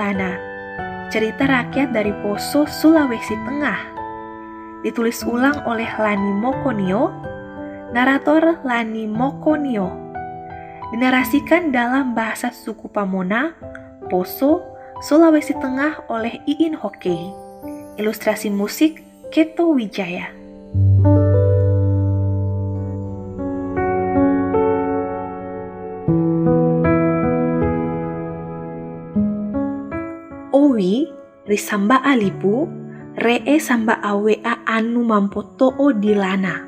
Dilana. Cerita rakyat dari Poso, Sulawesi Tengah. Ditulis ulang oleh Lani Mokonio, narator Lani Mokonio. Dinarasikan dalam bahasa suku Pamona, Poso, Sulawesi Tengah oleh Iin Hokei. Ilustrasi musik Keto Wijaya. Risamba alipu ree samba awea anu mampotoo dilana.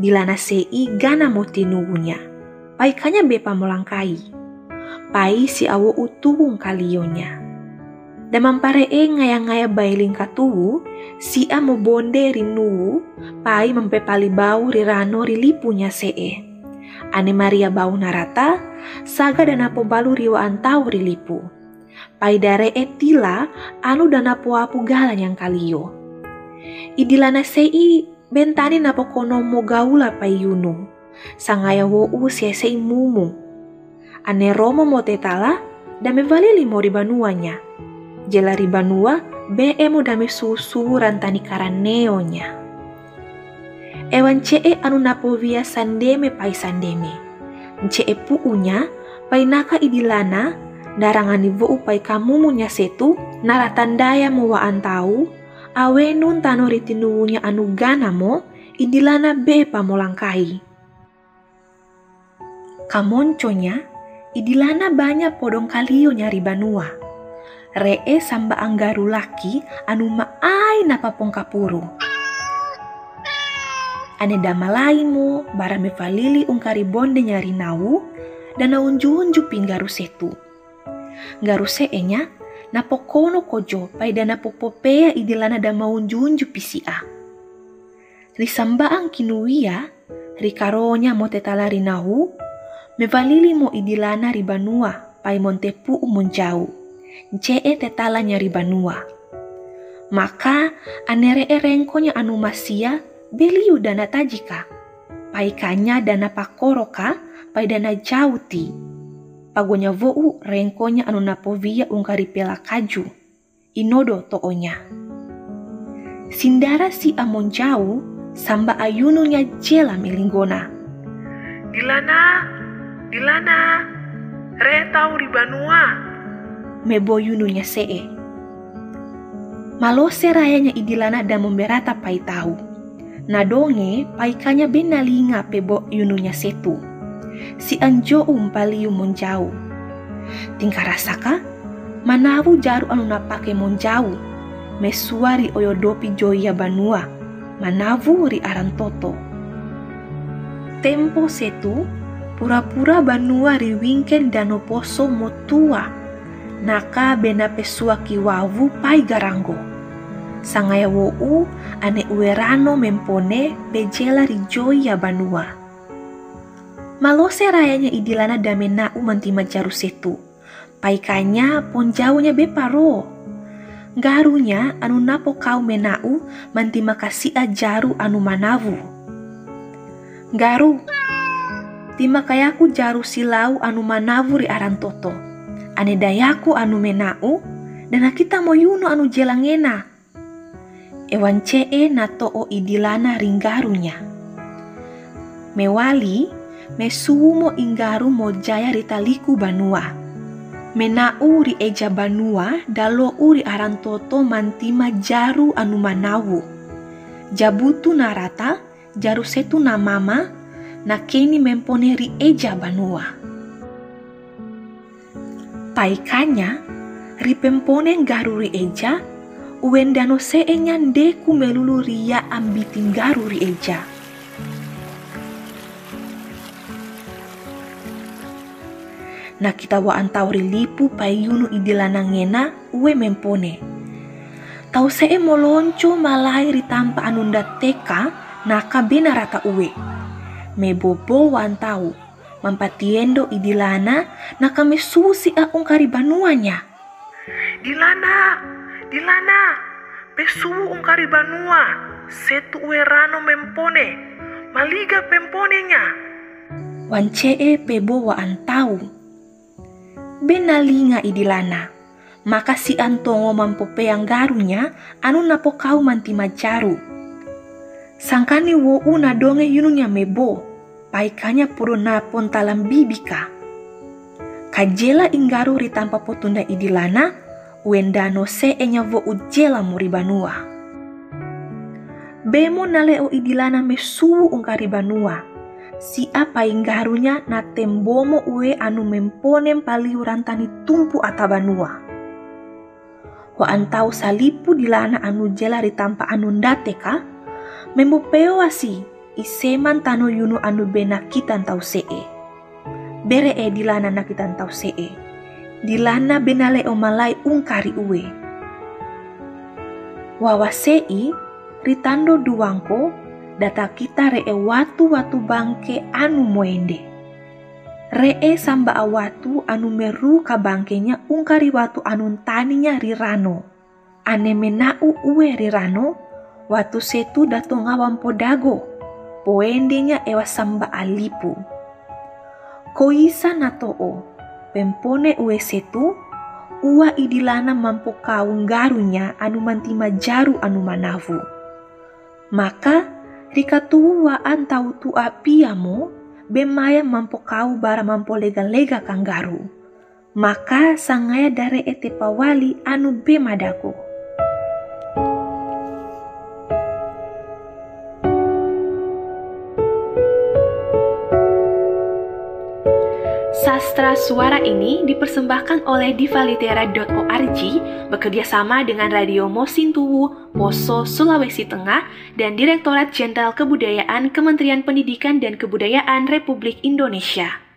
Dilana sei gana moti nubunya. Paikanya bepa molangkai. Pai si awo utuwung kalionya. Damang paree ngaya-ngaya bailing katuwu, si a mo bonde rinuwu, pai mempepali bau rirano rilipunya see. Ane Maria bau narata, saga dan apo balu riwa antau rilipu paidare etila anu dana puapu galan yang kalio. Idilana sei bentani napo kono mo gaula payunu. Sangaya wo u sei mumu. Ane romo mo tetala dame valili mo ribanuanya. Jela ribanua be emo dame susu rantani karaneonya. Ewan cee anu napo via sandeme pai sandeme. Cee puunya pai naka idilana darangani vo upai kamu munya setu naratandaya mo wa antau awenun tano ritinuunya anu gana mo idilana be pamolangkai. Kamonconya idilana banyak podong kalio nyari banua. Ree samba anggaru laki anu maai napa pongkapuru. Ane damalaimu barame falili ungkari bonde nyari nau dan naunju-unju pinggaru setu garuse enya napokono kojo paida napopopea idilana da maunjunju pisia. Risambaang kinuia, rikaronya mo tetalari nahu, mevalili mo idilana ribanua pai montepu umonjau, ncee tetalanya ribanua. Maka anere erengkonya anu masia beliu dana tajika, paikanya dana pakoroka pai dana jauti pagonya vou rengkonya anu napovia ungkari pela kaju. Inodo toonya. Sindara si amon jauh samba ayununya jela melinggona. Dilana, Dilana, re tau ribanua. Mebo yununya see. Malose rayanya idilana dan memberata pai tahu. Nadonge paikanya benalinga pebo yununya setu si anjo umpaliu monjau. Tingkah rasaka, manawu jaru anu napake monjau, mesuari oyodopi joya banua, manavu ri arantoto. Tempo setu, pura-pura banua ri wingken dano poso motua, naka bena pesua kiwawu pai garango. Sangaya wo u ane uerano mempone bejela ri joya banua Malose rayanya idilana damena umantima jaru setu. Paikanya ponjaunya beparo. Garunya anu napo kau menau mantima kasia jaru anu manavu. Garu, tima kayaku jaru silau anu manavu ri aran toto. Ane dayaku anu menau dan kita moyuno anu jelangena. Ewan cee nato o idilana ringgarunya. Mewali, mesumo inggaru mojaya ritaliku banua. Mena uri eja banua dalo uri arantoto mantima jaru anu manawu. Jabutu narata jaru setu na mama na keni mempone ri eja banua. Paikanya ri pempone garu ri eja uendano seenya ndeku melulu ria ambiting garu ri eja. Na kita wa antau rilipu payunu idilana ngena uwe mempone. Tau see molonco malai ritampa anunda teka naka bena rata uwe. Mebobo wa antau mampatiendo idilana naka mesusi a ungkari banuanya. Dilana, Dilana, pesuwu ungkari banua, setu uwe rano mempone, maliga pemponenya. Wancee pebo wa antau benalinga idilana. maka si Antongo mampo peang garunya anu napo kau manti majaru. Sangkani wo una donge yununya mebo, paikanya puro napon talam bibika. Kajela inggaru ritampa potunda idilana, wendano se enya vo ujela muribanua. Bemo nale o idilana mesuwu ungkari banua. Si apa inggarunya na tembomo ue anu memponem paliuran tani tumpu atabanua. Wa antau salipu dilana anu jela ritampa anu ndate ka, membo pewasi iseman tano yunu anu bena kitan tau see. Bere e dilana nakitan tau see. Dilana benale o malai ungkari uwe. Wawasei ritando duangko data kita ree watu-watu bangke anu moende. Ree samba awatu anu meru ka bangkenya ungkari watu anu taninya rirano. Ane menau uwe rirano, watu setu dato ngawam podago. Poendenya ewa samba alipu. Koisa natoo, pempone uwe setu, ua idilana mampu kaung garunya anu mantima jaru anu manavu. Maka rikatu wa antau tu apiamo bemaya mampu kau bara mampu lega-lega kang garu. Maka sangaya dari ete pawali anu bemadaku. Sastra suara ini dipersembahkan oleh divalitera.org bekerjasama dengan Radio Mosintowo, Poso, Sulawesi Tengah, dan Direktorat Jenderal Kebudayaan Kementerian Pendidikan dan Kebudayaan Republik Indonesia.